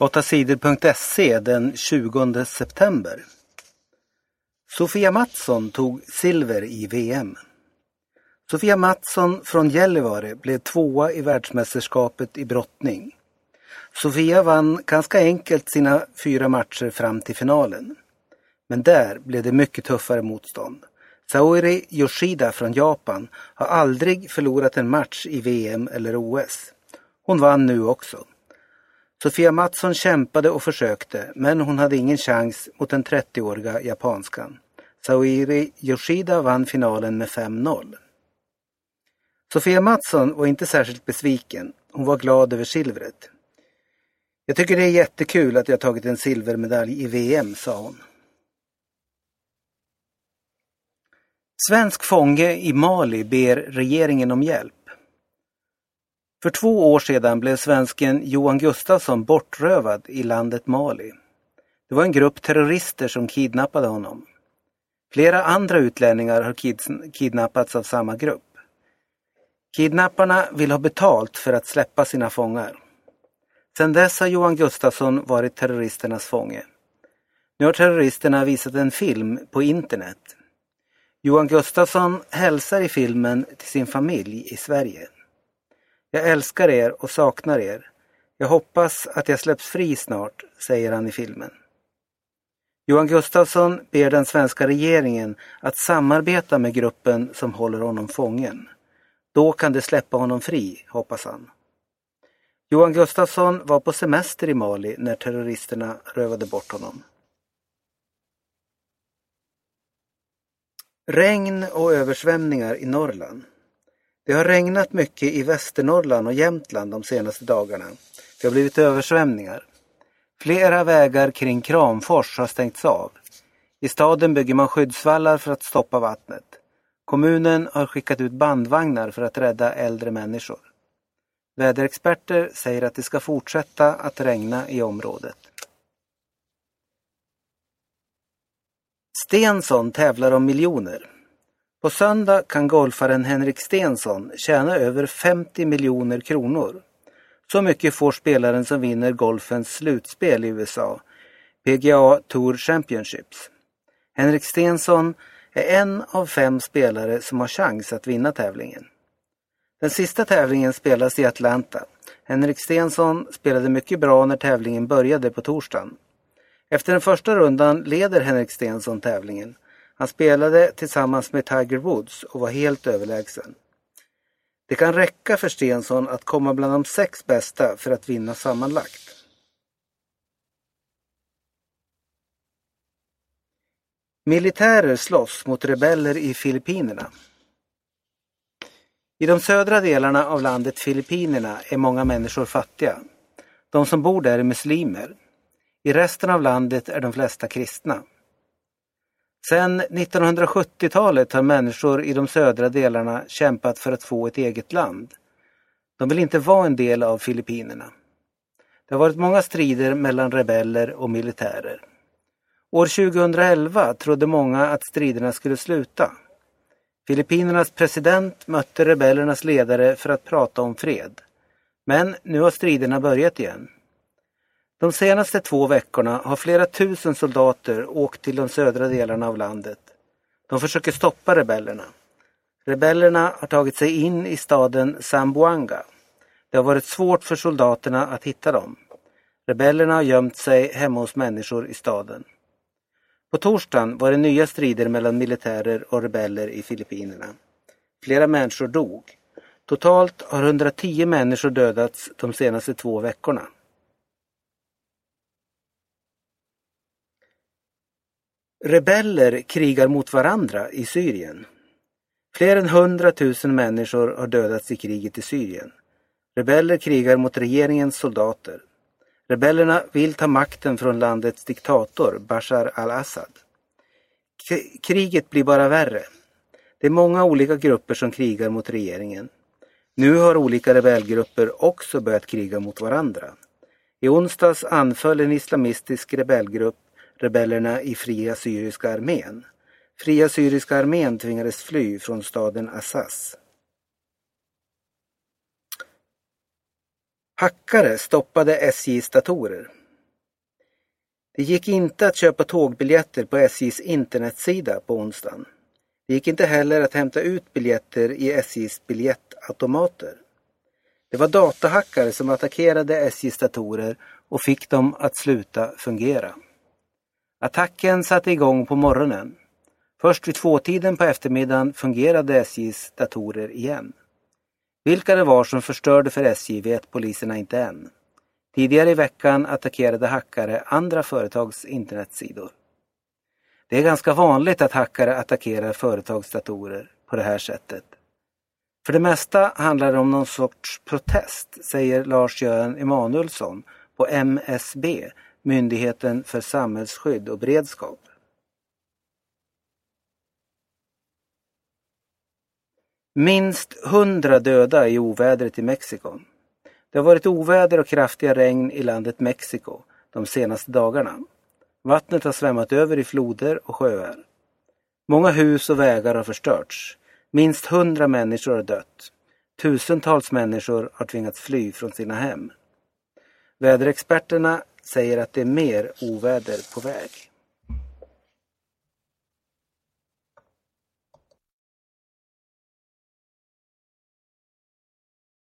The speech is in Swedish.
8sidor.se den 20 september. Sofia Mattsson tog silver i VM. Sofia Mattsson från Gällivare blev tvåa i världsmästerskapet i brottning. Sofia vann ganska enkelt sina fyra matcher fram till finalen. Men där blev det mycket tuffare motstånd. Saori Yoshida från Japan har aldrig förlorat en match i VM eller OS. Hon vann nu också. Sofia Mattsson kämpade och försökte, men hon hade ingen chans mot den 30-åriga japanskan. Saori Yoshida vann finalen med 5-0. Sofia Mattsson var inte särskilt besviken. Hon var glad över silvret. Jag tycker det är jättekul att jag tagit en silvermedalj i VM, sa hon. Svensk fånge i Mali ber regeringen om hjälp. För två år sedan blev svensken Johan Gustafsson bortrövad i landet Mali. Det var en grupp terrorister som kidnappade honom. Flera andra utlänningar har kidnappats av samma grupp. Kidnapparna vill ha betalt för att släppa sina fångar. Sedan dess har Johan Gustafsson varit terroristernas fånge. Nu har terroristerna visat en film på internet. Johan Gustafsson hälsar i filmen till sin familj i Sverige. Jag älskar er och saknar er. Jag hoppas att jag släpps fri snart, säger han i filmen. Johan Gustafsson ber den svenska regeringen att samarbeta med gruppen som håller honom fången. Då kan de släppa honom fri, hoppas han. Johan Gustafsson var på semester i Mali när terroristerna rövade bort honom. Regn och översvämningar i Norrland. Det har regnat mycket i Västernorrland och Jämtland de senaste dagarna. Det har blivit översvämningar. Flera vägar kring Kramfors har stängts av. I staden bygger man skyddsvallar för att stoppa vattnet. Kommunen har skickat ut bandvagnar för att rädda äldre människor. Väderexperter säger att det ska fortsätta att regna i området. Stensson tävlar om miljoner. På söndag kan golfaren Henrik Stensson tjäna över 50 miljoner kronor. Så mycket får spelaren som vinner golfens slutspel i USA, PGA Tour Championships. Henrik Stensson är en av fem spelare som har chans att vinna tävlingen. Den sista tävlingen spelas i Atlanta. Henrik Stensson spelade mycket bra när tävlingen började på torsdagen. Efter den första rundan leder Henrik Stensson tävlingen. Han spelade tillsammans med Tiger Woods och var helt överlägsen. Det kan räcka för Stensson att komma bland de sex bästa för att vinna sammanlagt. Militärer slåss mot rebeller i Filippinerna. I de södra delarna av landet Filippinerna är många människor fattiga. De som bor där är muslimer. I resten av landet är de flesta kristna. Sedan 1970-talet har människor i de södra delarna kämpat för att få ett eget land. De vill inte vara en del av Filippinerna. Det har varit många strider mellan rebeller och militärer. År 2011 trodde många att striderna skulle sluta. Filippinernas president mötte rebellernas ledare för att prata om fred. Men nu har striderna börjat igen. De senaste två veckorna har flera tusen soldater åkt till de södra delarna av landet. De försöker stoppa rebellerna. Rebellerna har tagit sig in i staden Zamboanga. Det har varit svårt för soldaterna att hitta dem. Rebellerna har gömt sig hemma hos människor i staden. På torsdagen var det nya strider mellan militärer och rebeller i Filippinerna. Flera människor dog. Totalt har 110 människor dödats de senaste två veckorna. Rebeller krigar mot varandra i Syrien. Fler än 100 000 människor har dödats i kriget i Syrien. Rebeller krigar mot regeringens soldater. Rebellerna vill ta makten från landets diktator Bashar al-Assad. Kriget blir bara värre. Det är många olika grupper som krigar mot regeringen. Nu har olika rebellgrupper också börjat kriga mot varandra. I onsdags anföll en islamistisk rebellgrupp rebellerna i Fria Syriska armén. Fria Syriska armén tvingades fly från staden Assas. Hackare stoppade SJs datorer. Det gick inte att köpa tågbiljetter på SJs internetsida på onsdagen. Det gick inte heller att hämta ut biljetter i SJs biljettautomater. Det var datahackare som attackerade SJs datorer och fick dem att sluta fungera. Attacken satte igång på morgonen. Först vid tvåtiden på eftermiddagen fungerade SJs datorer igen. Vilka det var som förstörde för SJ vet poliserna inte än. Tidigare i veckan attackerade hackare andra företags internetsidor. Det är ganska vanligt att hackare attackerar företagsdatorer på det här sättet. För det mesta handlar det om någon sorts protest, säger Lars-Göran Emanuelsson på MSB, Myndigheten för samhällsskydd och beredskap. Minst hundra döda i ovädret i Mexiko. Det har varit oväder och kraftiga regn i landet Mexiko de senaste dagarna. Vattnet har svämmat över i floder och sjöar. Många hus och vägar har förstörts. Minst hundra människor har dött. Tusentals människor har tvingats fly från sina hem. Väderexperterna säger att det är mer oväder på väg.